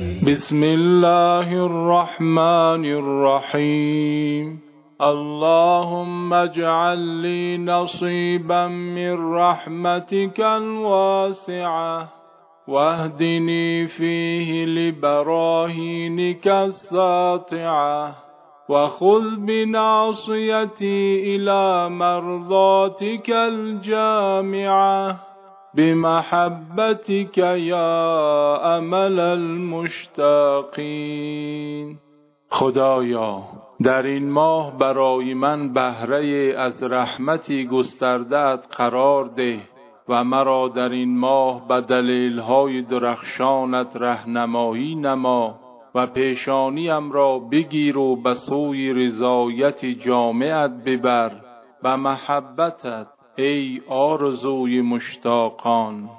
بسم الله الرحمن الرحيم. اللهم اجعل لي نصيبا من رحمتك الواسعة. واهدني فيه لبراهينك الساطعة. وخذ بناصيتي إلى مرضاتك الجامعة. بمحبتك یا امل المشتاقین خدایا در این ماه برای من بهره از رحمتی گستردت قرار ده و مرا در این ماه به دلیلهای درخشانت رهنمایی نما و پیشانیم را بگیر و به سوی رضایت جامعت ببر و محبتت ای آرزوی مشتاقان.